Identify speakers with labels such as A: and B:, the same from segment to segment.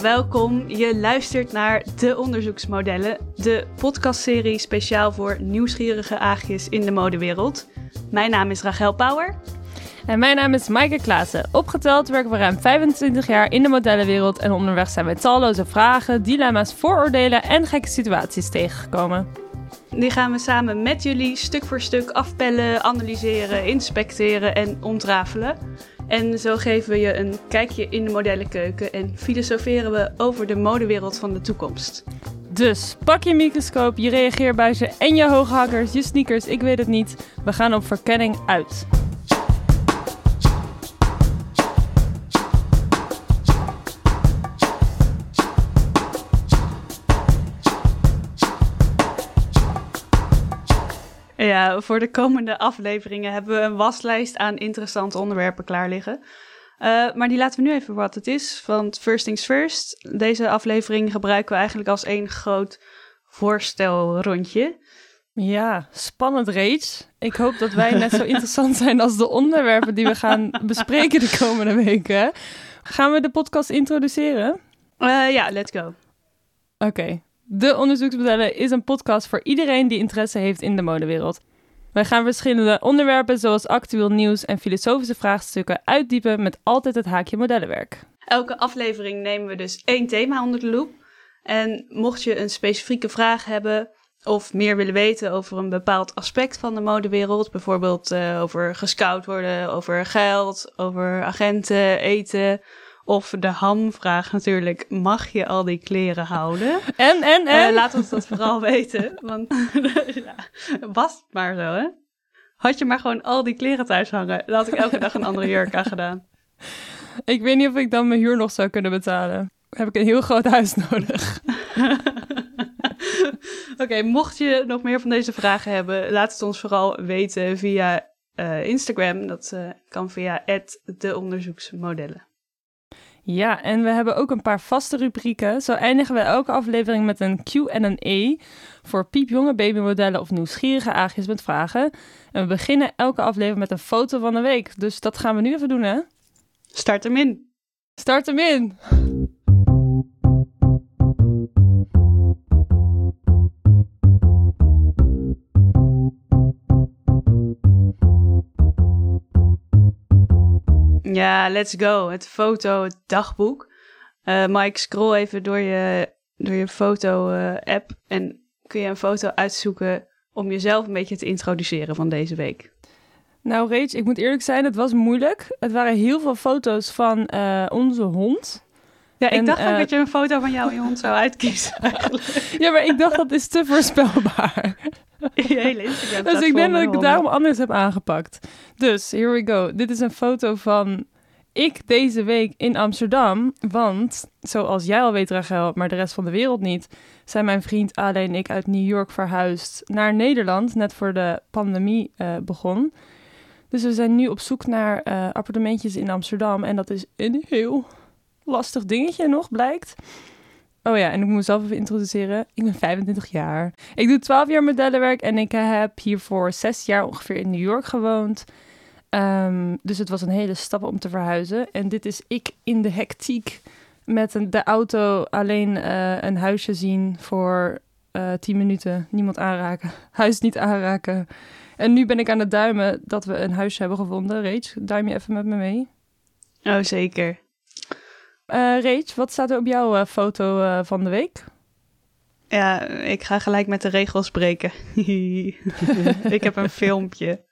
A: Welkom. Je luistert naar De Onderzoeksmodellen, de podcastserie speciaal voor nieuwsgierige aagjes in de modewereld. Mijn naam is Rachel Power.
B: En mijn naam is Maaike Klaassen. Opgeteld werken we ruim 25 jaar in de modellenwereld en onderweg zijn we talloze vragen, dilemma's, vooroordelen en gekke situaties tegengekomen.
A: Die gaan we samen met jullie stuk voor stuk afpellen, analyseren, inspecteren en ontrafelen. En zo geven we je een kijkje in de modellenkeuken en filosoferen we over de modewereld van de toekomst.
B: Dus pak je microscoop, je reageerbuisje en je hooghakkers, je sneakers, ik weet het niet. We gaan op verkenning uit.
A: Ja, voor de komende afleveringen hebben we een waslijst aan interessante onderwerpen klaar liggen. Uh, maar die laten we nu even wat het is. Want first things first, deze aflevering gebruiken we eigenlijk als één groot voorstelrondje.
B: Ja, spannend reeds. Ik hoop dat wij net zo interessant zijn als de onderwerpen die we gaan bespreken de komende weken. Gaan we de podcast introduceren?
A: Uh, ja, let's go.
B: Oké. De Onderzoeksmodellen is een podcast voor iedereen die interesse heeft in de modewereld. Wij gaan verschillende onderwerpen zoals actueel nieuws en filosofische vraagstukken uitdiepen met altijd het haakje modellenwerk.
A: Elke aflevering nemen we dus één thema onder de loep. En mocht je een specifieke vraag hebben of meer willen weten over een bepaald aspect van de modewereld, bijvoorbeeld uh, over gescout worden, over geld, over agenten, eten of de hamvraag natuurlijk, mag je al die kleren houden?
B: En, en, en?
A: Uh, laat ons dat vooral weten, want ja, was het maar zo, hè? Had je maar gewoon al die kleren thuis hangen, dan had ik elke dag een andere jurk aan gedaan.
B: Ik weet niet of ik dan mijn huur nog zou kunnen betalen. Heb ik een heel groot huis nodig.
A: Oké, okay, mocht je nog meer van deze vragen hebben, laat het ons vooral weten via uh, Instagram. Dat uh, kan via @deonderzoeksmodellen.
B: Ja, en we hebben ook een paar vaste rubrieken. Zo eindigen we elke aflevering met een Q&A voor piepjonge babymodellen of nieuwsgierige aagjes met vragen. En we beginnen elke aflevering met een foto van de week. Dus dat gaan we nu even doen, hè?
A: Start hem in.
B: Start hem in.
A: Ja, let's go. Het foto, het dagboek. Uh, Mike, scroll even door je, door je foto-app en kun je een foto uitzoeken om jezelf een beetje te introduceren van deze week.
B: Nou, Rach, ik moet eerlijk zijn, het was moeilijk. Het waren heel veel foto's van uh, onze hond.
A: Ja, ik en, dacht ook dat je een foto van jou en je hond zou uitkiezen.
B: Ja, maar ik dacht dat is te voorspelbaar.
A: Je hele Instagram.
B: Dus ik denk dat ik het daarom anders heb aangepakt. Dus, here we go. Dit is een foto van ik deze week in Amsterdam. Want, zoals jij al weet, Rachel, maar de rest van de wereld niet, zijn mijn vriend Ale en ik uit New York verhuisd naar Nederland, net voor de pandemie uh, begon. Dus we zijn nu op zoek naar uh, appartementjes in Amsterdam. En dat is een heel lastig dingetje nog, blijkt. Oh ja, en ik moet mezelf even introduceren. Ik ben 25 jaar. Ik doe 12 jaar modellenwerk en ik heb hiervoor 6 jaar ongeveer in New York gewoond. Um, dus het was een hele stap om te verhuizen. En dit is ik in de hectiek met de auto alleen uh, een huisje zien voor uh, 10 minuten. Niemand aanraken. Huis niet aanraken. En nu ben ik aan het duimen dat we een huisje hebben gevonden. Rach, duim je even met me mee?
A: Oh, zeker.
B: Uh, wat staat er op jouw uh, foto uh, van de week?
A: Ja, ik ga gelijk met de regels breken. ik heb een filmpje.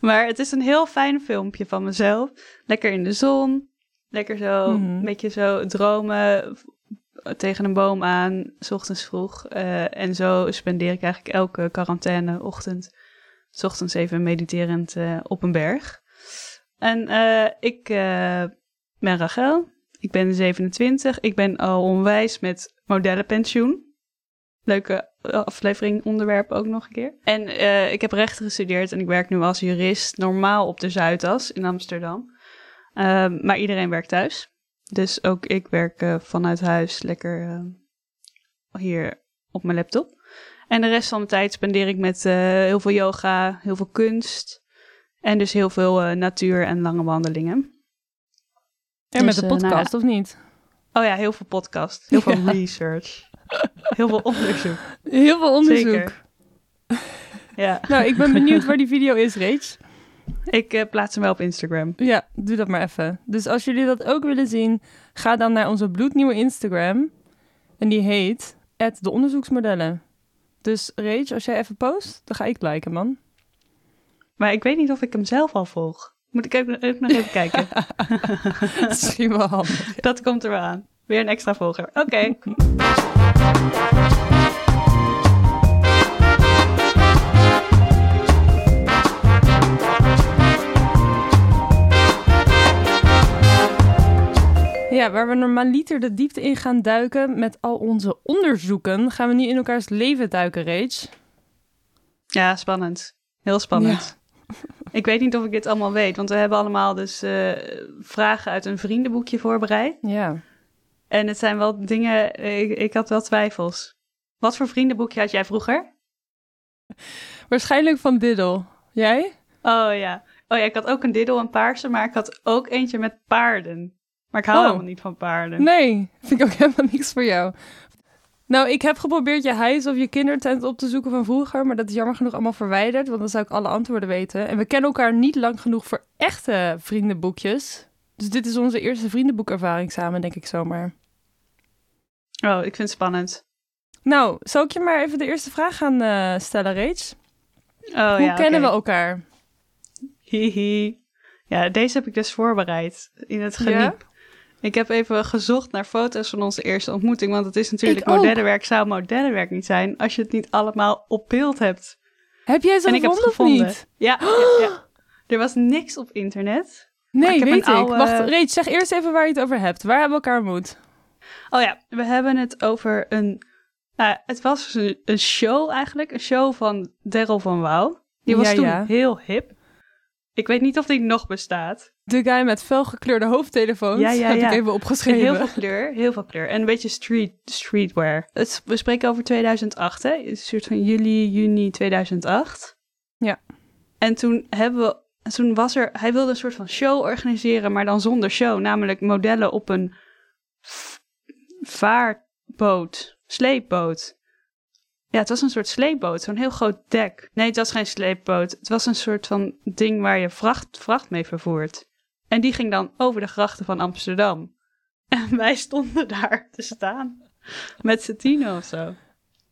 A: Maar het is een heel fijn filmpje van mezelf. Lekker in de zon. Lekker zo, mm -hmm. een beetje zo dromen tegen een boom aan, s ochtends vroeg. en zo spendeer ik eigenlijk elke quarantaine-ochtend. S ochtends even mediterend op een berg. En ik ben Rachel. Ik ben 27. Ik ben al onwijs met modellenpensioen. Leuke aflevering, onderwerp ook nog een keer. En uh, ik heb rechten gestudeerd en ik werk nu als jurist normaal op de Zuidas in Amsterdam. Uh, maar iedereen werkt thuis. Dus ook ik werk uh, vanuit huis lekker hier op mijn laptop. En de rest van mijn tijd spendeer ik met heel veel yoga, heel veel kunst. En dus heel veel natuur en lange wandelingen.
B: En dus, met de podcast, uh, nou ja. of niet?
A: Oh ja, heel veel podcast. Heel veel research. Heel veel onderzoek.
B: Heel veel onderzoek.
A: Zeker. Ja,
B: Nou, ik ben benieuwd waar die video is, Rach.
A: ik eh, plaats hem wel op Instagram.
B: Ja, doe dat maar even. Dus als jullie dat ook willen zien, ga dan naar onze bloednieuwe Instagram. En die heet de onderzoeksmodellen. Dus Rach, als jij even post, dan ga ik liken, man.
A: Maar ik weet niet of ik hem zelf al volg. Moet ik ook, ook nog even kijken.
B: Misschien wel handig.
A: Dat komt er wel aan. Weer een extra volger. Oké.
B: Ja, waar we normaliter de diepte in gaan duiken met al onze onderzoeken, gaan we nu in elkaars leven duiken, Rach.
A: Ja, spannend. Heel spannend. Ik weet niet of ik dit allemaal weet, want we hebben allemaal dus eh, vragen uit een vriendenboekje voorbereid.
B: Ja.
A: En het zijn wel dingen, ik, ik had wel twijfels. Wat voor vriendenboekje had jij vroeger?
B: Waarschijnlijk van Diddle. Jij?
A: Oh ja. Oh ja, ik had ook een diddel, een paarse, maar ik had ook eentje met paarden. Maar ik hou
B: Oh.
A: helemaal niet van paarden.
B: Nee, vind ik ook helemaal niks voor jou. Nou, ik heb geprobeerd je huis of je kindertent op te zoeken van vroeger, maar dat is jammer genoeg allemaal verwijderd, want dan zou ik alle antwoorden weten. En we kennen elkaar niet lang genoeg voor echte vriendenboekjes. Dus dit is onze eerste vriendenboekervaring samen, denk ik zomaar.
A: Oh, ik vind het spannend.
B: Nou, zal ik je maar even de eerste vraag gaan eh, stellen, Rach?
A: Oh
B: Hoe
A: ja,
B: kennen we elkaar?
A: Hihi. Ja, deze heb ik dus voorbereid in het geniep.
B: Ja?
A: Ik heb even gezocht naar foto's van onze eerste ontmoeting, want het is natuurlijk modellenwerk, zou modellenwerk niet zijn als je het niet allemaal op beeld hebt.
B: Heb jij ze
A: en ik heb het
B: gevonden niet?
A: Ja, ja, ja. Er was niks op internet.
B: Nee,
A: ik heb
B: weet ik. Wacht, Rach, zeg eerst even waar je het over hebt. Waar hebben we elkaar ontmoet?
A: Oh ja, we hebben het over een. Nou, het was een, een show eigenlijk, een show van Daryl van Wouw. Die was
B: Ja,
A: toen heel hip. Ik weet niet of die nog bestaat.
B: De guy met felgekleurde hoofdtelefoons.
A: Ja, ja,
B: heb
A: ja.
B: ik even opgeschreven.
A: Heel veel kleur, heel veel kleur. En een beetje street, streetwear. Het, we spreken over 2008, hè? Een soort van juli, juni 2008.
B: Ja.
A: En toen hebben we... Toen was er... Hij wilde een soort van show organiseren, maar dan zonder show. Namelijk modellen op een vaartboot, sleepboot. Ja, het was een soort sleepboot, zo'n heel groot dek. Nee, het was geen sleepboot. Het was een soort van ding waar je vracht, vracht mee vervoert. En die ging dan over de grachten van Amsterdam. En wij stonden daar te staan. Met z'n tienen of zo.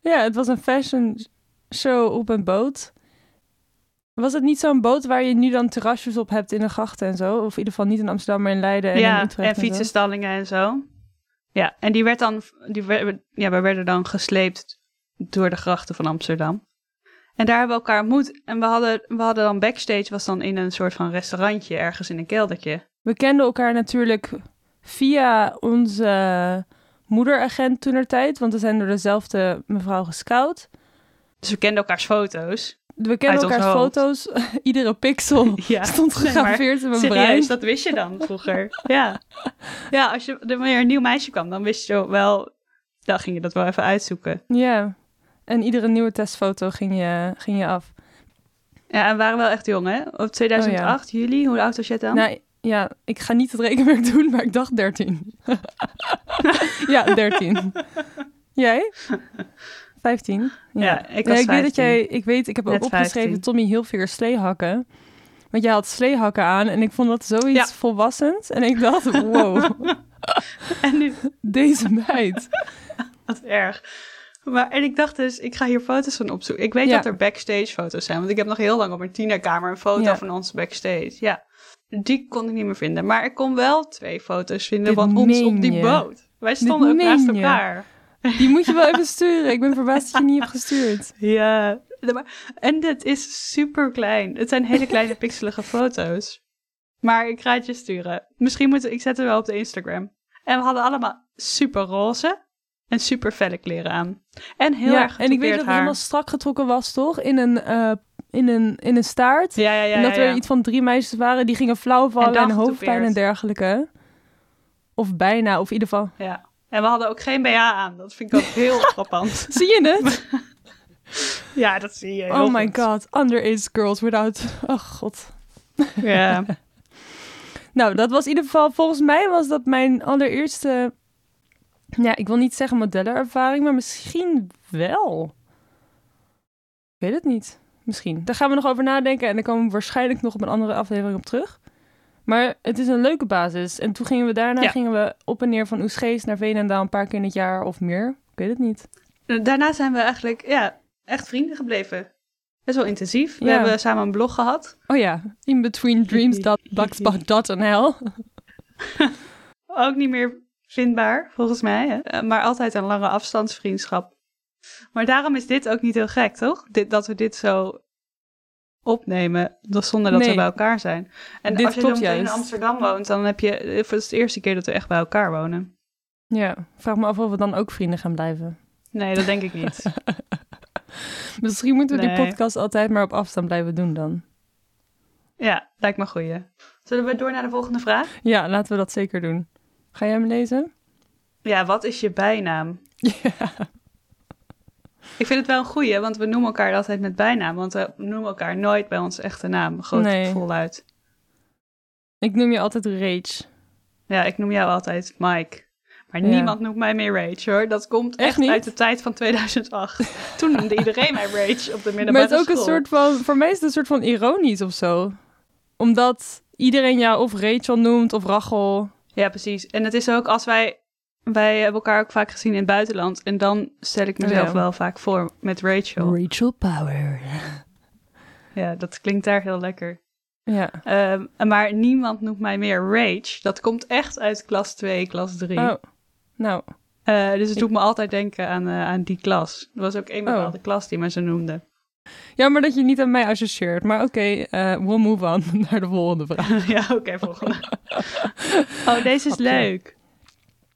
B: Ja, het was een fashion show op een boot. Was het niet zo'n boot waar je nu dan terrasjes op hebt in de grachten en zo? Of in ieder geval niet in Amsterdam, maar in Leiden en in
A: ja,
B: Utrecht.
A: en
B: zo?
A: fietsenstallingen en zo. Ja, en die werd dan... Die werd, ja, we werden dan gesleept door de grachten van Amsterdam. En daar hebben we elkaar ontmoet. En we hadden, we hadden dan backstage, was dan in een soort van restaurantje ergens in een keldertje.
B: We kenden elkaar natuurlijk via onze moederagent toenertijd, want we zijn door dezelfde mevrouw gescout.
A: Dus we kenden elkaars foto's.
B: We kennen
A: ons
B: elkaars foto's. Iedere pixel
A: Ja.
B: stond gegraveerd in mijn
A: Serieus,
B: brein.
A: dat wist je dan vroeger. ja. Ja, als je, wanneer een nieuw meisje kwam, dan wist je wel... Dan ging je dat wel even uitzoeken.
B: Ja. En iedere nieuwe testfoto ging je, ging je af.
A: Ja, en we waren wel echt jong, hè? Op 2008, juli, hoe oud was jij dan?
B: Nou, ja, ik ga niet het rekenwerk doen, maar ik dacht 13. ja, 13. Jij? 15?
A: Ja, ik was
B: ik weet
A: 15.
B: dat jij, ik weet, ik heb ook opgeschreven
A: 15.
B: Tommy Hilfiger sleehakken. Want jij had sleehakken aan en ik vond dat zoiets
A: Ja.
B: volwassens. En ik dacht, wow,
A: En nu,
B: deze meid.
A: wat erg. Maar, en ik dacht dus, ik ga hier foto's van opzoeken. Ik weet
B: Ja.
A: dat er backstage foto's zijn, want ik heb nog heel lang op mijn tienerkamer een foto
B: Ja.
A: van ons backstage. Ja, die kon ik niet meer vinden. Maar ik kon wel twee foto's vinden
B: Dit
A: van ons op die
B: je.
A: boot. Wij stonden ook naast
B: je.
A: elkaar.
B: Die moet je wel even sturen. Ik ben verbaasd dat je niet hebt gestuurd.
A: Ja, en het is super klein. Het zijn hele kleine pixelige foto's. Maar ik ga het je sturen. Misschien moet ik zetten wel op de Instagram. En we hadden allemaal super roze en super felle kleren aan. En heel
B: ja,
A: erg
B: en ik weet dat het
A: haar.
B: helemaal strak getrokken was, toch? In een, eh, in een, in een staart.
A: Ja, ja, ja.
B: en dat er iets van drie meisjes waren die gingen flauw vallen
A: En
B: hoofdpijn en dergelijke. Of bijna, of in ieder geval.
A: ja. En we hadden ook geen BH aan. Dat vind ik ook heel frappant.
B: Zie je het?
A: Ja, dat zie je
B: oh my
A: goed.
B: god, underage girls without... Oh god.
A: Ja.
B: Nou, dat was in ieder geval, volgens mij was dat mijn allereerste Ja, ik wil niet zeggen modellenervaring, maar misschien wel. Ik weet het niet. Misschien. Daar gaan we nog over nadenken en daar komen we waarschijnlijk nog op een andere aflevering op terug. Maar het is een leuke basis. En toen gingen we daarna
A: Ja.
B: gingen we op en neer van Oesgeest naar Veenendaal een paar keer in het jaar of meer. Ik weet het niet.
A: Daarna zijn we eigenlijk ja, echt vrienden gebleven. Best wel intensief. We
B: Ja.
A: hebben samen een blog gehad.
B: Oh ja, inbetweendreams.blogspot.nl
A: Ook niet meer vindbaar, volgens mij. hè. Eh, Maar altijd een lange afstandsvriendschap. Maar daarom is dit ook niet heel gek, toch? Dit, dat we dit zo opnemen, zonder dat we bij elkaar zijn. En
B: Dit
A: als je meteen in. Amsterdam woont, dan heb je... Het is de eerste keer dat we echt bij elkaar wonen.
B: Ja, vraag me af of we dan ook vrienden gaan blijven.
A: Nee, dat denk ik niet.
B: Misschien moeten we die podcast altijd maar op afstand blijven doen dan.
A: ja, lijkt me goeie. Zullen we door naar de volgende vraag?
B: Ja, laten we dat zeker doen. Ga jij hem lezen?
A: Ja, wat is je bijnaam?
B: Ja.
A: Ik vind het wel een goeie, want we noemen elkaar altijd met bijnaam. Want we noemen elkaar nooit bij onze echte naam. Groot
B: Nee.
A: voluit.
B: Ik noem je altijd Rach.
A: Ja, ik noem jou altijd Mike. Maar
B: Ja.
A: niemand noemt mij meer Rach hoor. Dat komt
B: Echt
A: uit de tijd van 2008. Toen noemde iedereen mij Rach op de middelbare
B: Maar het is ook een
A: school.
B: soort van, voor mij is het een soort van ironisch of zo. Omdat iedereen jou of Rachel noemt of Rachel.
A: Ja, precies. En het is ook als wij... Wij hebben elkaar ook vaak gezien in het buitenland. En dan stel ik mezelf
B: Ja.
A: wel vaak voor met Rachel.
B: Rachel Power.
A: Ja, dat klinkt daar heel lekker.
B: Ja.
A: Ehm, maar niemand noemt mij meer Rach. Dat komt echt uit klas 2, klas 3.
B: Oh, nou.
A: Eh, dus het
B: Ik-
A: doet me altijd denken aan, eh, aan die klas. Er was ook één
B: Oh.
A: bepaalde klas die me zo noemde.
B: Jammer dat je niet aan mij associeert. Maar oké, eh, we'll move on naar de volgende vraag.
A: ja, oké, volgende. oh, deze is leuk.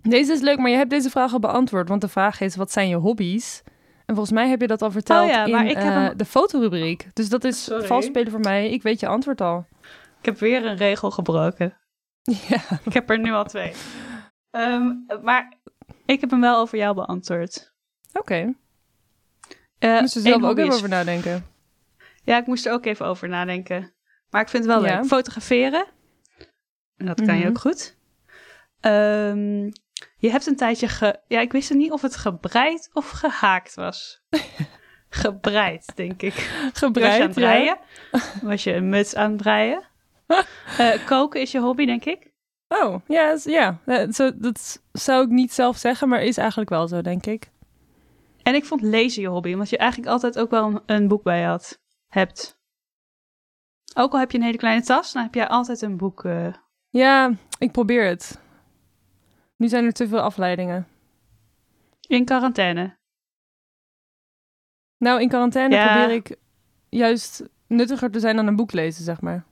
B: Deze is leuk, maar je hebt deze vraag al beantwoord. Want de vraag is, wat zijn je hobby's? En volgens mij heb je dat al verteld
A: Oh ja, maar
B: in
A: ik heb
B: eh,
A: hem-
B: de fotorubriek. Dus dat is
A: Sorry.
B: vals spelen voor mij. Ik weet je antwoord al.
A: Ik heb weer een regel gebroken.
B: Ja.
A: Ik heb er nu al twee. Ehm, maar ik heb hem wel over jou beantwoord.
B: Oké. Moest er
A: één
B: zelf ook even over nadenken.
A: Ja, ik moest er ook even over nadenken. Maar ik vind het wel
B: Ja.
A: leuk. Fotograferen. En dat kan je
B: Mhm.
A: ook goed. Ehm, je hebt een tijdje ge... Ja, ik wist niet of het gebreid of gehaakt was. gebreid, denk ik. was je aan
B: Gebreid,
A: het breien? Was je een muts aan het breien? Eh, koken is je hobby, denk ik.
B: Oh, ja, ja. Eh, Zo, dat zou ik niet zelf zeggen, maar is eigenlijk wel zo, denk ik.
A: En ik vond lezen je hobby, omdat je eigenlijk altijd ook wel een, een boek bij had, hebt. Ook al heb je een hele kleine tas, dan heb jij altijd een boek. eh,
B: Ja, ik probeer het. Nu zijn er te veel afleidingen.
A: in quarantaine.
B: Nou, in quarantaine
A: Ja.
B: probeer ik juist nuttiger te zijn dan een boek lezen, zeg maar.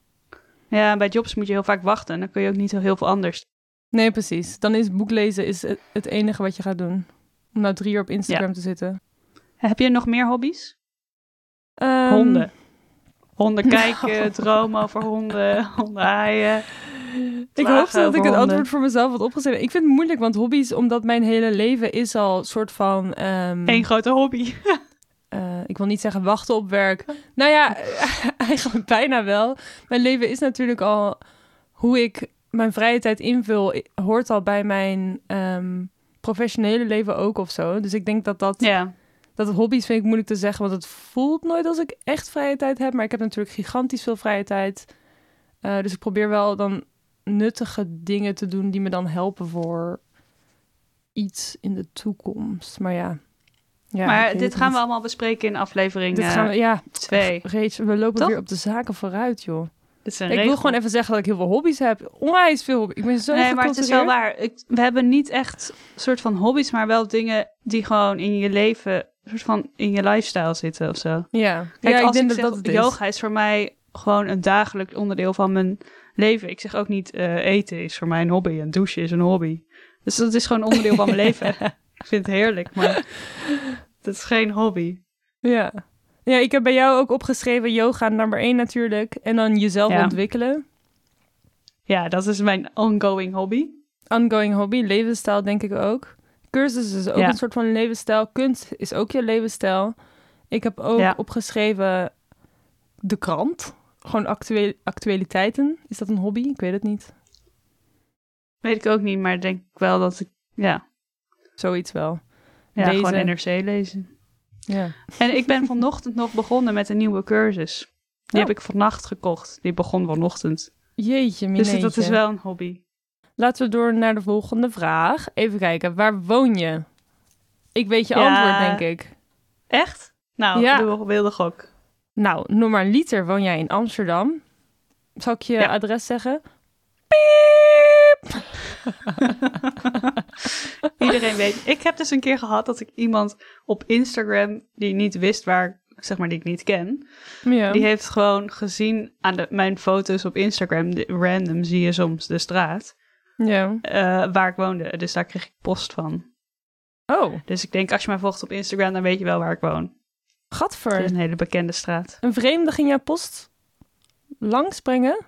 A: Ja, bij jobs moet je heel vaak wachten. en Dan kun je ook niet zo heel veel anders.
B: Nee, precies. Dan is boek lezen is het enige wat je gaat doen. Om nou drie uur op Instagram te zitten.
A: Heb je nog meer hobby's?
B: Ehm,
A: honden. Honden kijken, dromen over honden, honden haaien.
B: Ik hoop dat ik het antwoord voor mezelf had opgeschreven. Ik vind het moeilijk, want hobby's, omdat mijn hele leven is al soort van... ehm,
A: Eén grote hobby.
B: eh, ik wil niet zeggen wachten op werk. Nou ja, eigenlijk bijna wel. Mijn leven is natuurlijk al hoe ik mijn vrije tijd invul, hoort al bij mijn ehm, professionele leven ook of zo. Dus ik denk dat dat,
A: Ja,
B: dat hobby's vind ik moeilijk te zeggen, want het voelt nooit als ik echt vrije tijd heb. Maar ik heb natuurlijk gigantisch veel vrije tijd. Eh, dus ik probeer wel dan nuttige dingen te doen die me dan helpen voor iets in de toekomst. Maar ja. ja
A: maar dit gaan we allemaal bespreken in aflevering
B: Dit gaan we, ja,
A: 2.
B: Reeds, we lopen
A: Toch?
B: weer op de zaken vooruit, joh.
A: Dit is een
B: Ik wil gewoon even zeggen dat ik heel veel hobby's heb. Onwijs veel hobby's. Ik ben zo
A: Nee, maar het is wel waar. Ik, we hebben niet echt soort van hobby's, maar wel dingen die gewoon in je leven, soort van in je lifestyle zitten of zo.
B: Ja,
A: Kijk,
B: ja ik
A: als
B: denk
A: ik
B: dat
A: zeg,
B: dat het is.
A: yoga is voor mij gewoon een dagelijks onderdeel van mijn leven. Ik zeg ook niet eh, eten is voor mij een hobby en douchen is een hobby. Dus dat is gewoon onderdeel van mijn leven. Ik vind het heerlijk, maar dat is geen hobby.
B: Ja. Ja, ik heb bij jou ook opgeschreven yoga nummer één natuurlijk. En dan jezelf
A: Ja.
B: ontwikkelen.
A: Ja, dat is mijn ongoing hobby.
B: Ongoing hobby, levensstijl denk ik ook. Cursus is ook
A: Ja.
B: een soort van levensstijl. Kunst is ook je levensstijl. Ik heb ook
A: Ja.
B: opgeschreven de krant. Gewoon actueel, actualiteiten. Is dat een hobby? Ik weet het niet.
A: Weet ik ook niet, maar ik denk wel dat ik, ja.
B: Zoiets wel.
A: Ja,
B: Lezen.
A: gewoon NRC lezen.
B: Ja.
A: En ik ben vanochtend nog begonnen met een nieuwe cursus. Die
B: Oh.
A: heb ik vannacht gekocht. Die begon vanochtend.
B: Jeetje,
A: Dus
B: mineetje.
A: dat is wel een hobby.
B: Laten we door naar de volgende vraag. Even kijken, waar woon je? Ik weet je
A: Ja.
B: antwoord, denk ik.
A: Echt? Nou,
B: Ja.
A: doe een wilde gok.
B: Nou, normaliter woon jij in Amsterdam. Zal ik je
A: Ja.
B: adres zeggen?
A: Iedereen weet. Ik heb dus een keer gehad dat ik iemand op Instagram die niet wist waar, zeg maar, die ik niet ken.
B: Ja.
A: Die heeft gewoon gezien aan de, mijn foto's op Instagram. de- random zie je soms de straat
B: ja.
A: eh, waar ik woonde. Dus daar kreeg ik post van.
B: Oh,
A: Dus ik denk, als je mij volgt op Instagram, dan weet je wel waar ik woon. Het
B: gadver.
A: is een hele bekende straat.
B: Een vreemde ging jouw post langsbrengen?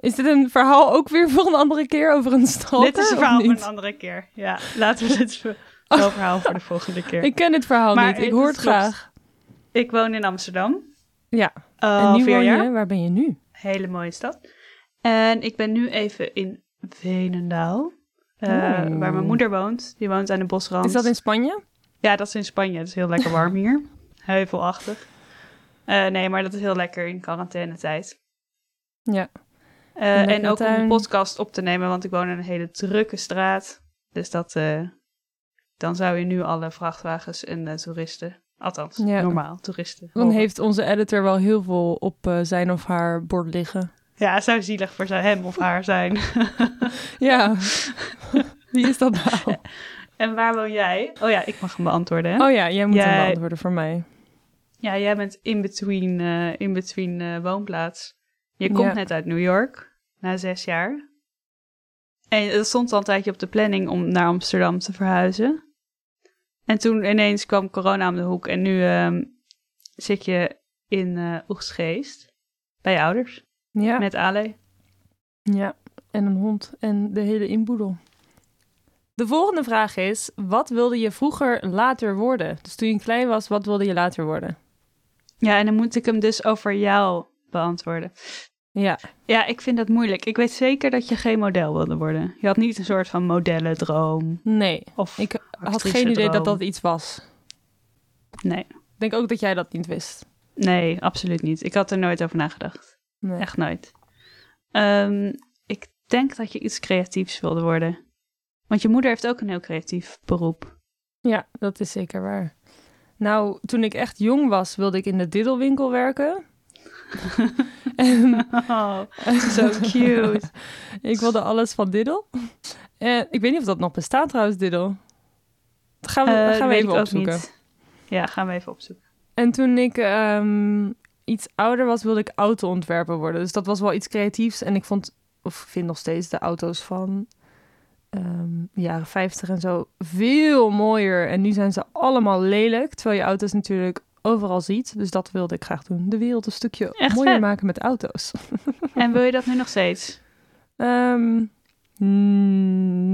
B: Is dit een verhaal ook weer voor een andere keer over een stalker?
A: dit is een verhaal voor een andere keer. Ja, laten we dit wel verhaal voor de volgende keer.
B: Ik ken dit verhaal
A: Maar
B: niet. Ik
A: het
B: hoor het graag.
A: Ik woon in Amsterdam.
B: Ja. En nu
A: vier
B: woon
A: jaar.
B: je, waar ben je nu?
A: Hele mooie stad. En ik ben nu even in Venendaal. eh,
B: Oeh.
A: Waar mijn moeder woont. Die woont aan de bosrand.
B: Is dat in Spanje?
A: Ja, dat is in Spanje. Het is heel lekker warm hier. Heuvelachtig. Eh, nee, maar dat is heel lekker in quarantainetijd.
B: Ja.
A: Eh, en ook om een podcast op te nemen, want ik woon in een hele drukke straat. Dus dat, eh, dan zou je nu alle vrachtwagens en eh, toeristen, althans,
B: Ja.
A: normaal toeristen.
B: Dan
A: horen.
B: heeft onze editor wel heel veel op zijn of haar bord liggen.
A: Ja, het zou zielig voor zijn hem of haar zijn.
B: Ja. Wie is dat nou?
A: en waar woon jij? Oh ja, ik mag hem beantwoorden. Hè?
B: Oh ja, jij moet hem
A: Jij-
B: beantwoorden voor mij.
A: Ja, jij bent in between, in between woonplaats. Je komt
B: Ja.
A: net uit New York, na zes jaar. En het stond al een tijdje op de planning om naar Amsterdam te verhuizen. En toen ineens kwam corona om de hoek en nu ehm, zit je in eh Oegstgeest bij je ouders
B: Ja.
A: met Ale.
B: Ja, en een hond en de hele inboedel. De volgende vraag is, wat wilde je vroeger later worden? Dus toen je klein was, wat wilde je later worden?
A: Ja, en dan moet ik hem dus over jou beantwoorden.
B: Ja,
A: Ja, ik vind dat moeilijk. Ik weet zeker dat je geen model wilde worden. Je had niet een soort van modellendroom.
B: nee.
A: Of
B: Ik had geen idee dat dat iets was.
A: Nee,
B: Ik denk ook dat jij dat niet wist.
A: nee, absoluut niet. Ik had er nooit over nagedacht.
B: Nee.
A: Echt nooit. Ehm, ik denk dat je iets creatiefs wilde worden. Want je moeder heeft ook een heel creatief beroep.
B: Ja, dat is zeker waar. Nou, toen ik echt jong was, wilde ik in de diddelwinkel werken. En
A: Oh, zo cute.
B: ik wilde alles van diddel. En ik weet niet of dat nog bestaat trouwens, diddel. Dat gaan we,
A: Eh,
B: gaan we even opzoeken.
A: Ja, gaan we even opzoeken.
B: En toen ik ehm, iets ouder was, wilde ik autoontwerper worden. Dus dat was wel iets creatiefs. En ik vond, of vind nog steeds, de auto's van de jaren 50 en zo veel mooier. En nu zijn ze allemaal lelijk. Terwijl je auto's natuurlijk overal ziet. Dus dat wilde ik graag doen. De wereld een stukje
A: Echt
B: mooier
A: vet.
B: maken met auto's.
A: En wil je dat nu nog steeds?
B: Ehm,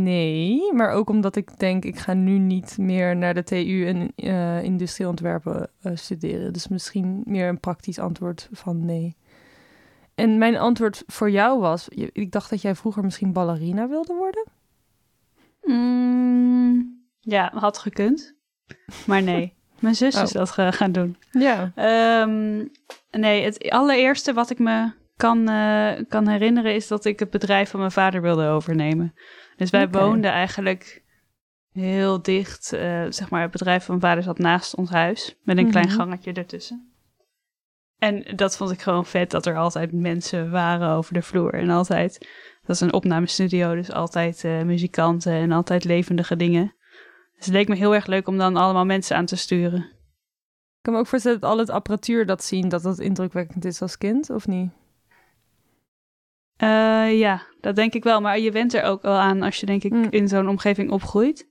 B: nee, maar ook omdat ik denk, ik ga nu niet meer naar de TU en industrieel ontwerpen eh, studeren. Dus misschien meer een praktisch antwoord van nee. En mijn antwoord voor jou was, ik dacht dat jij vroeger misschien ballerina wilde worden.
A: Mm, ja, had gekund. Maar nee, mijn zus is
B: Oh.
A: dat gaan doen.
B: Ja.
A: Ehm, nee, het allereerste wat ik me kan, eh, kan herinneren is dat ik het bedrijf van mijn vader wilde overnemen. Dus wij woonden eigenlijk heel dicht. eh, zeg maar, het bedrijf van mijn vader zat naast ons huis met een klein
B: Mhm.
A: gangetje ertussen. En dat vond ik gewoon vet dat er altijd mensen waren over de vloer. En altijd, dat is een opnamestudio, dus altijd eh, muzikanten en altijd levendige dingen. Dus het leek me heel erg leuk om dan allemaal mensen aan te sturen.
B: Ik kan me ook voorstellen dat al het apparatuur dat zien, dat dat indrukwekkend is als kind, of niet?
A: Eh, ja, dat denk ik wel. Maar je went er ook wel aan als je denk ik
B: Mm.
A: in zo'n omgeving opgroeit.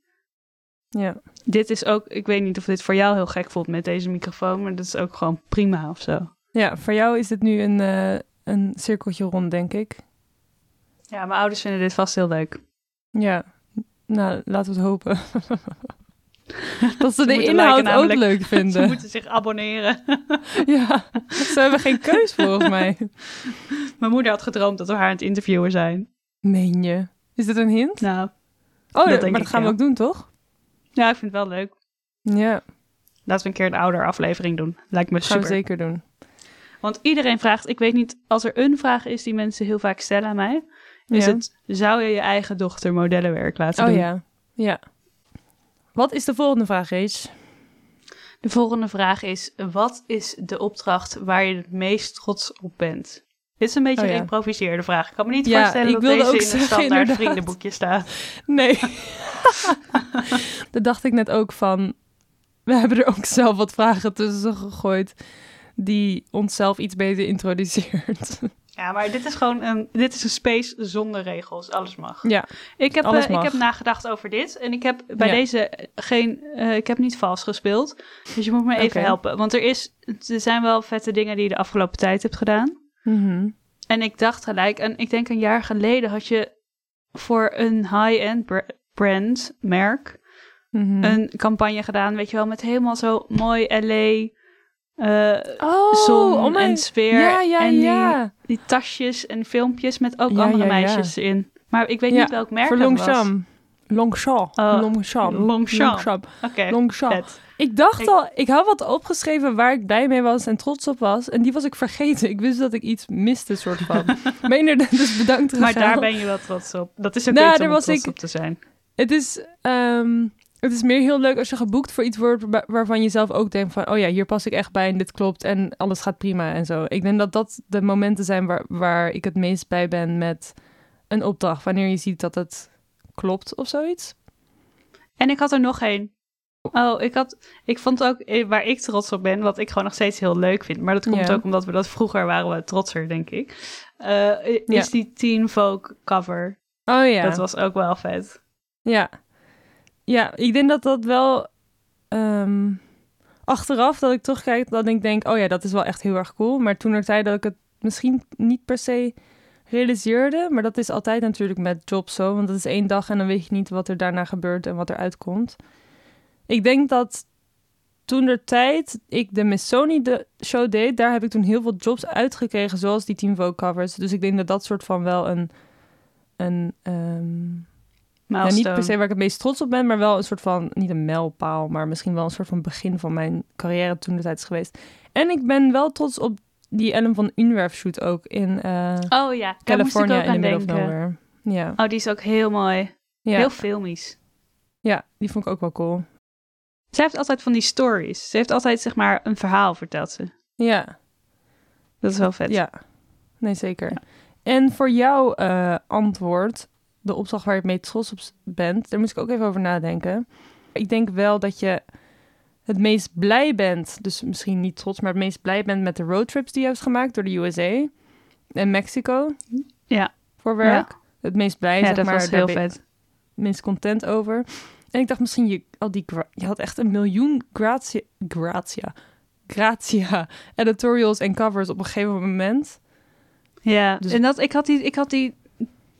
B: Ja.
A: Dit is ook, ik weet niet of dit voor jou heel gek voelt met deze microfoon, maar dat is ook gewoon prima of zo.
B: Ja, voor jou is dit nu een, eh, een cirkeltje rond, denk ik.
A: Ja, mijn ouders vinden dit vast heel leuk.
B: Ja, nou, laten we het hopen. dat ze de inhoud ook leuk
A: Ze
B: vinden.
A: moeten zich abonneren.
B: ja, ze hebben geen keus volgens mij.
A: mijn moeder had gedroomd dat we haar aan het interviewen zijn.
B: Meen je? Is dit een hint?
A: Nou,
B: Oh,
A: dat denk
B: maar dat gaan we ook doen, toch?
A: Ja, ik vind het wel leuk.
B: Ja,
A: Laten we een keer een ouder aflevering doen. Lijkt me
B: gaan
A: super.
B: we zeker doen.
A: Want iedereen vraagt, ik weet niet, als er een vraag is die mensen heel vaak stellen aan mij, is
B: Ja.
A: het, zou je je eigen dochter modellenwerk laten
B: Oh
A: doen?
B: ja, ja. Wat is de volgende vraag, Rach?
A: De volgende vraag is, wat is de opdracht waar je het meest trots op bent? Dit is een beetje
B: Oh
A: een geïmproviseerde vraag. Ik kan me niet
B: Ja,
A: voorstellen
B: ik
A: dat
B: wilde
A: deze
B: ook
A: in een
B: zeggen,
A: standaard
B: inderdaad.
A: vriendenboekje staat.
B: Nee. Daar dacht ik net ook van. We hebben er ook zelf wat vragen tussen gegooid die onszelf iets beter introduceert.
A: Ja, maar dit is gewoon een, dit is een space zonder regels. Alles mag.
B: ja,
A: Ik heb, eh, ik heb nagedacht over dit. En ik heb bij
B: Ja.
A: deze geen. eh, ik heb niet vals gespeeld. Dus je moet me even helpen. Want er, is, er zijn wel vette dingen die je de afgelopen tijd hebt gedaan.
B: Mhm.
A: En ik dacht gelijk, en ik denk een jaar geleden had je voor een high-end br- brand, merk,
B: Mhm.
A: een campagne gedaan. Weet je wel, met helemaal zo mooi LA. Eh,
B: oh,
A: zon
B: oh
A: en sfeer.
B: Ja, ja,
A: en die,
B: ja.
A: die tasjes en filmpjes met ook andere meisjes in. Maar ik weet niet welk merk
B: Voor
A: het was.
B: Longchamp. Longchamp.
A: Oh,
B: Longchamp.
A: Longchamp.
B: Longchamp.
A: Oké.
B: Ik dacht
A: Ik-
B: al, ik had wat opgeschreven waar ik blij mee was en trots op was. En die was ik vergeten. Ik wist dat ik iets miste, soort van. maar inderdaad, dus bedankt
A: Maar daar ben je wel trots op. Dat is ook
B: Nou,
A: iets
B: daar
A: om trots
B: ik-
A: op te zijn.
B: Het is, ehm, het is meer heel leuk als je geboekt voor iets wordt wa- waarvan je zelf ook denkt van... oh ja, hier pas ik echt bij en dit klopt en alles gaat prima en zo. Ik denk dat dat de momenten zijn waar, waar ik het meest bij ben met een opdracht. Wanneer je ziet dat het klopt of zoiets.
A: En ik had er nog één. Oh, ik, had, ik vond ook eh, waar ik trots op ben, wat ik gewoon nog steeds heel leuk vind. Maar dat komt ook omdat we dat vroeger waren we trotser, denk ik. eh, is die Teen Vogue cover.
B: Oh ja.
A: Dat was ook wel vet.
B: Ja. Ja, ik denk dat dat wel... ehm, achteraf dat ik terugkijk, dat ik denk... oh ja, dat is wel echt heel erg cool. Maar toen er tijd dat ik het misschien niet per se realiseerde... maar dat is altijd natuurlijk met jobs zo... want dat is één dag en dan weet je niet wat er daarna gebeurt... en wat er uitkomt. Ik denk dat toen de tijd ik de Miss Sony de show deed... daar heb ik toen heel veel jobs uitgekregen... zoals die Team Vogue covers. Dus ik denk dat dat soort van wel een... een ehm, ja, niet
A: Milestone.
B: per se waar ik het meest trots op ben, maar wel een soort van, niet een mijlpaal, maar misschien wel een soort van begin van mijn carrière toen de tijd is geweest. En ik ben wel trots op die Ellen van Unwerf shoot ook in eh,
A: Oh ja,
B: California in
A: aan
B: middle of nowhere. Ja.
A: Oh, die is ook heel mooi.
B: Ja.
A: Heel filmisch.
B: ja, die vond ik ook wel cool.
A: Ze heeft altijd van die stories. Ze heeft altijd, zeg maar, een verhaal vertelt ze.
B: Ja,
A: Dat is wel vet.
B: ja. Nee, zeker. En voor jouw eh, antwoord, de opdracht waar je het mee trots op bent, daar moest ik ook even over nadenken. Ik denk wel dat je het meest blij bent, dus misschien niet trots, maar het meest blij bent met de roadtrips die je hebt gemaakt door de USA en Mexico.
A: Ja.
B: Voor werk. Het meest blij,
A: Ja,
B: zeg
A: dat
B: maar,
A: was heel vet.
B: het minst content over. En ik dacht misschien, je, al die, je had echt een miljoen gratia, gratia, gratia editorials en covers op een gegeven moment.
A: Ja,
B: Dus-
A: en dat, ik had die, ik had die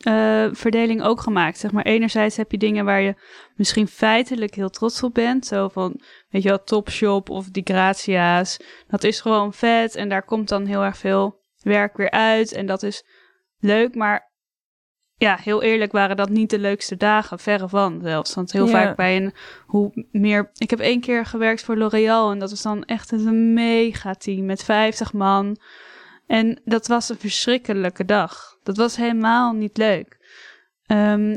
A: eh, verdeling ook gemaakt. Zeg maar, enerzijds heb je dingen waar je misschien feitelijk heel trots op bent. Zo van, weet je wel, Topshop of die Gratia's. Dat is gewoon vet en daar komt dan heel erg veel werk weer uit. En dat is leuk, maar ja, heel eerlijk waren dat niet de leukste dagen. Verre van zelfs. Want heel
B: Ja.
A: vaak bij een, hoe meer... Ik heb één keer gewerkt voor L'Oréal en dat was dan echt een mega team met 50 man. En dat was een verschrikkelijke dag. Dat was helemaal niet leuk. Ehm,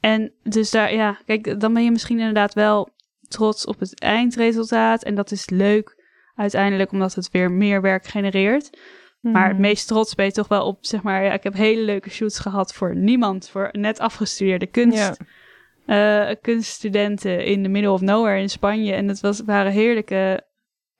A: en dus daar, ja, kijk, dan ben je misschien inderdaad wel trots op het eindresultaat. En dat is leuk uiteindelijk, omdat het weer meer werk genereert. Maar het
B: Mhm.
A: meest trots ben je toch wel op, zeg maar, ja, ik heb hele leuke shoots gehad voor niemand, voor net afgestudeerde kunst. Eh, kunststudenten in the middle of nowhere in Spanje. En het was, waren heerlijke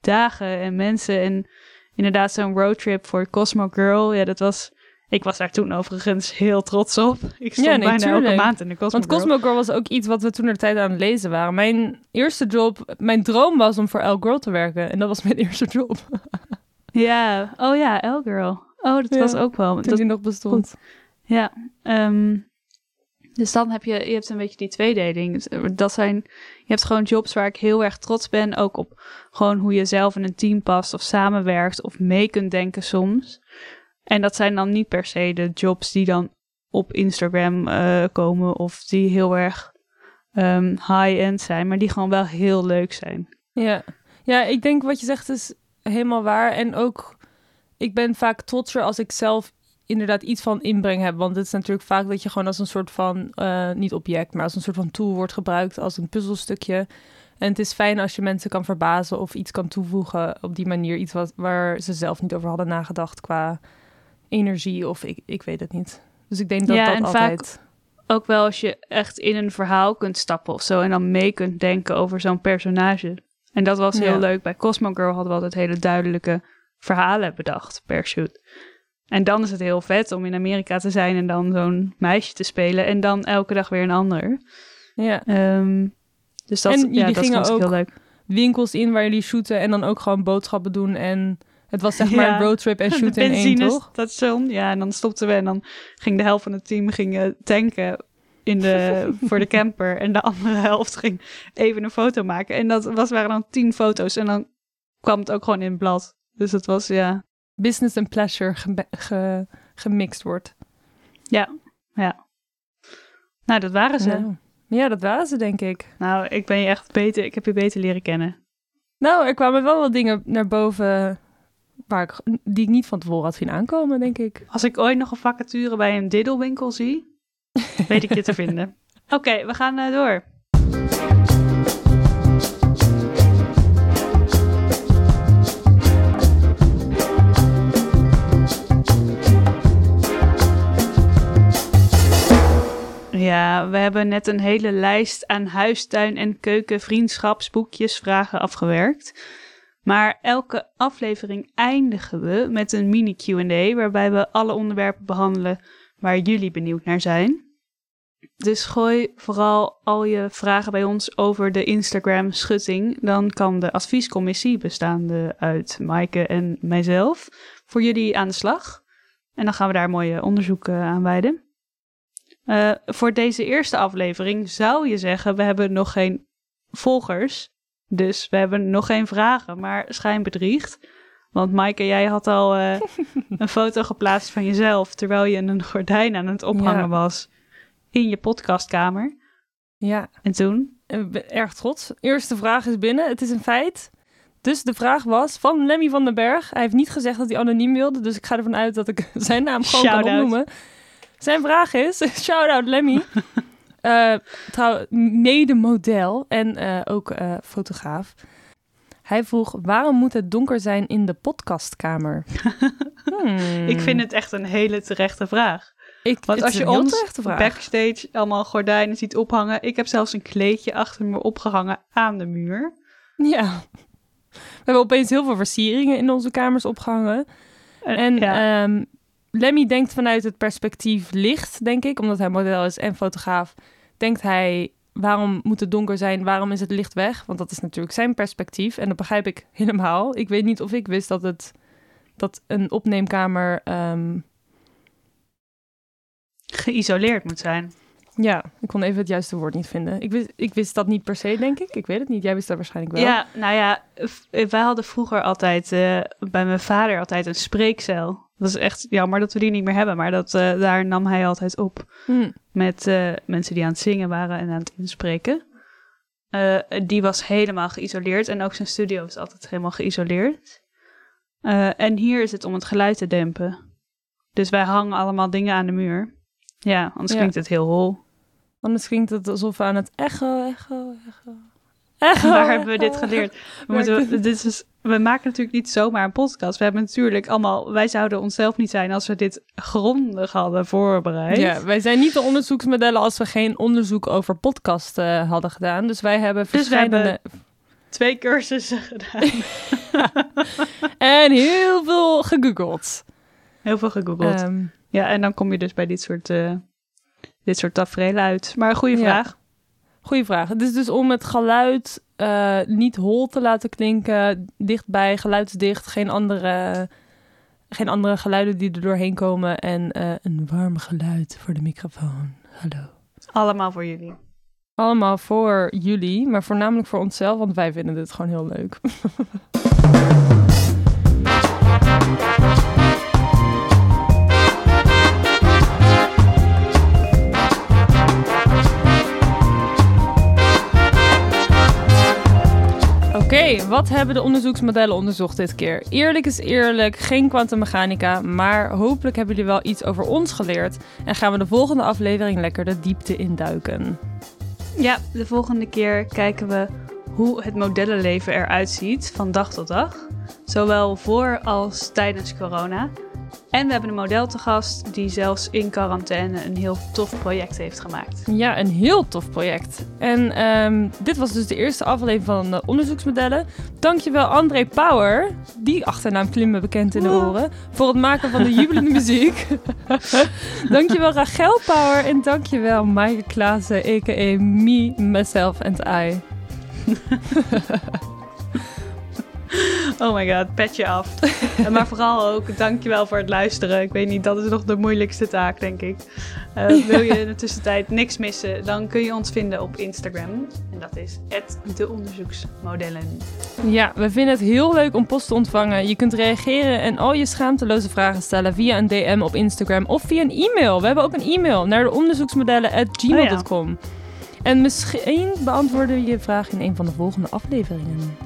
A: dagen en mensen. En inderdaad zo'n roadtrip voor Cosmo Girl. Ja, dat was... Ik was daar toen overigens heel trots op. Ik stond
B: Ja, nee,
A: bijna elke maand in de Cosmo
B: Want
A: Girl.
B: Cosmo Girl was ook iets wat we toen de tijd aan het lezen waren. Mijn eerste job, mijn droom was om voor Elle Girl te werken. En dat was mijn eerste job.
A: Ja, oh ja, L-Girl. Oh, dat
B: Ja,
A: was ook wel...
B: Toen
A: Dat,
B: die nog bestond.
A: ja, ehm, dus dan heb je, je hebt een beetje die tweedeling. Dat zijn, je hebt gewoon jobs waar ik heel erg trots ben. Ook op gewoon hoe je zelf in een team past of samenwerkt of mee kunt denken soms. En dat zijn dan niet per se de jobs die dan op Instagram eh, komen of die heel erg ehm, high-end zijn, maar die gewoon wel heel leuk zijn.
B: Ja. ja, ik denk wat je zegt is helemaal waar. En ook, ik ben vaak trotser als ik zelf inderdaad iets van inbreng heb. Want het is natuurlijk vaak dat je gewoon als een soort van, eh, niet object, maar als een soort van tool wordt gebruikt als een puzzelstukje. En het is fijn als je mensen kan verbazen of iets kan toevoegen op die manier. Iets wat, waar ze zelf niet over hadden nagedacht qua energie of ik, ik weet het niet. Dus ik denk dat
A: Ja,
B: dat
A: en
B: altijd...
A: Ook wel als je echt in een verhaal kunt stappen of zo en dan mee kunt denken over zo'n personage. En dat was heel
B: Ja.
A: leuk. Bij Cosmo Girl hadden we altijd hele duidelijke verhalen bedacht per shoot. En dan is het heel vet om in Amerika te zijn en dan zo'n meisje te spelen en dan elke dag weer een ander.
B: Ja,
A: Ehm, dus dat,
B: En
A: ja, dat
B: gingen ook
A: heel leuk.
B: winkels in waar jullie shooten en dan ook gewoon boodschappen doen. En het was zeg maar
A: Ja.
B: een roadtrip en shooten in één, toch?
A: benzinestation. Ja, en dan stopten we en dan ging de helft van het team ging, eh, tanken in de, voor de camper. En de andere helft ging even een foto maken. En dat was, waren dan tien foto's. En dan kwam het ook gewoon in het blad. Dus het was, ja,
B: Business en pleasure ge- gemixt wordt.
A: ja, ja. Nou, dat waren ze.
B: Ja. ja, dat waren ze denk ik.
A: Nou, ik ben je echt beter, ik heb je beter leren kennen.
B: Nou, er kwamen wel wat dingen naar boven waar ik, die ik niet van tevoren had zien aankomen, denk ik.
A: Als ik ooit nog een vacature bij een diddelwinkel zie, weet ik je te vinden. Oké, we gaan eh, door. Ja, we hebben net een hele lijst aan huistuin- en keukenvriendschapsboekjes vragen afgewerkt. Maar elke aflevering eindigen we met een mini Q&A waarbij we alle onderwerpen behandelen waar jullie benieuwd naar zijn. Dus gooi vooral al je vragen bij ons over de Instagram schutting. Dan kan de adviescommissie, bestaande uit Maaike en mijzelf, voor jullie aan de slag. En dan gaan we daar mooie onderzoeken aan wijden. Eh, voor deze eerste aflevering zou je zeggen, we hebben nog geen volgers. Dus we hebben nog geen vragen, maar schijnbedriegt. Want Maaike, jij had al eh, een foto geplaatst van jezelf terwijl je een gordijn aan het ophangen
B: Ja.
A: was in je podcastkamer.
B: Ja,
A: En toen?
B: ben erg trots. Eerste vraag is binnen, het is een feit. Dus de vraag was van Lemmy van den Berg. Hij heeft niet gezegd dat hij anoniem wilde, dus ik ga ervan uit dat ik zijn naam gewoon kan
A: Shout-out.
B: opnoemen. Zijn vraag is, shout-out Lemmy, Trouw, mede-model en eh, ook eh, fotograaf. Hij vroeg, waarom moet het donker zijn in de podcastkamer? Hmm.
A: Ik vind het echt een hele terechte vraag.
B: Ik,
A: Want als je ons backstage allemaal gordijnen ziet ophangen. Ik heb zelfs een kleedje achter me opgehangen aan de muur.
B: Ja. We hebben opeens heel veel versieringen in onze kamers opgehangen. En
A: ja,
B: ehm, Lemmy denkt vanuit het perspectief licht, denk ik, omdat hij model is en fotograaf. Denkt hij, waarom moet het donker zijn? Waarom is het licht weg? Want dat is natuurlijk zijn perspectief. En dat begrijp ik helemaal. Ik weet niet of ik wist dat het dat een opneemkamer. ehm,
A: geïsoleerd moet zijn.
B: Ja, ik kon even het juiste woord niet vinden. Ik wist, ik wist dat niet per se, denk ik. Ik weet het niet. Jij wist dat waarschijnlijk wel.
A: Ja, nou ja, wij hadden vroeger altijd eh, bij mijn vader altijd een spreekcel. Dat is echt jammer dat we die niet meer hebben, maar dat, eh, daar nam hij altijd op
B: Hm.
A: met eh, mensen die aan het zingen waren en aan het inspreken. Die was helemaal geïsoleerd en ook zijn studio is altijd helemaal geïsoleerd. En hier is het om het geluid te dempen. Dus wij hangen allemaal dingen aan de muur. Ja, anders
B: Ja.
A: klinkt het heel hol.
B: Anders klinkt het alsof we aan het echo, echo, echo. Echo,
A: Waar hebben we dit geleerd? We, moeten, dit is, we maken natuurlijk niet zomaar een podcast. We hebben natuurlijk allemaal... Wij zouden onszelf niet zijn als we dit grondig hadden voorbereid.
B: Ja, wij zijn niet de onderzoeksmodellen als we geen onderzoek over podcast eh, hadden gedaan. Dus wij hebben
A: Dus we
B: verschillende...
A: Twee cursussen gedaan.
B: En heel veel gegoogeld.
A: Heel veel gegoogeld.
B: Ehm,
A: ja, en dan kom je dus bij dit soort, eh dit soort tafereelen uit. Maar een goede
B: Ja.
A: vraag.
B: goeie vraag. Het is dus om het geluid eh, niet hol te laten klinken. Dichtbij, geluidsdicht. Geen andere, geen andere geluiden die er doorheen komen. En eh, een warm geluid voor de microfoon. Hallo.
A: Allemaal voor jullie.
B: Allemaal voor jullie, maar voornamelijk voor onszelf, want wij vinden dit gewoon heel leuk. Oké, wat hebben de onderzoeksmodellen onderzocht dit keer? Eerlijk is eerlijk, geen kwantummechanica, maar hopelijk hebben jullie wel iets over ons geleerd en gaan we de volgende aflevering lekker de diepte induiken.
A: Ja, de volgende keer kijken we hoe het modellenleven eruit ziet van dag tot dag. Zowel voor als tijdens corona. En we hebben een model te gast die zelfs in quarantaine een heel tof project heeft gemaakt.
B: Ja, een heel tof project. En ehm, dit was dus de eerste aflevering van de onderzoeksmodellen. Dankjewel André Power, die achternaam klimmen bekend in de oren, voor het maken van de jubelende muziek. dankjewel Rachel Power en dankjewel Maaike Klaassen, a.k.a. me, myself and I.
A: Oh my god, pet je af. maar vooral ook, dankjewel voor het luisteren. Ik weet niet, dat is nog de moeilijkste taak, denk ik. Uh, wil je in de tussentijd niks missen, dan kun je ons vinden op Instagram. En dat is @deonderzoeksmodellen.
B: Ja, we vinden het heel leuk om post te ontvangen. Je kunt reageren en al je schaamteloze vragen stellen via een DM op Instagram of via een e-mail. We hebben ook een e-mail naar de onderzoeksmodellen@gmail.com. Oh En misschien beantwoorden we je vraag in een van de volgende afleveringen.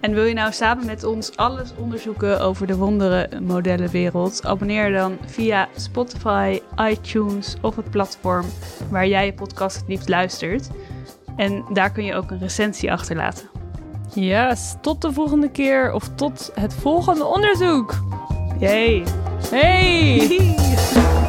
A: En wil je nou samen met ons alles onderzoeken over de wondere modellenwereld? Abonneer dan via Spotify, iTunes of het platform waar jij je podcast het liefst luistert. En daar kun je ook een recensie achterlaten.
B: Yes, tot de volgende keer of tot het volgende onderzoek.
A: Yay!
B: Hey!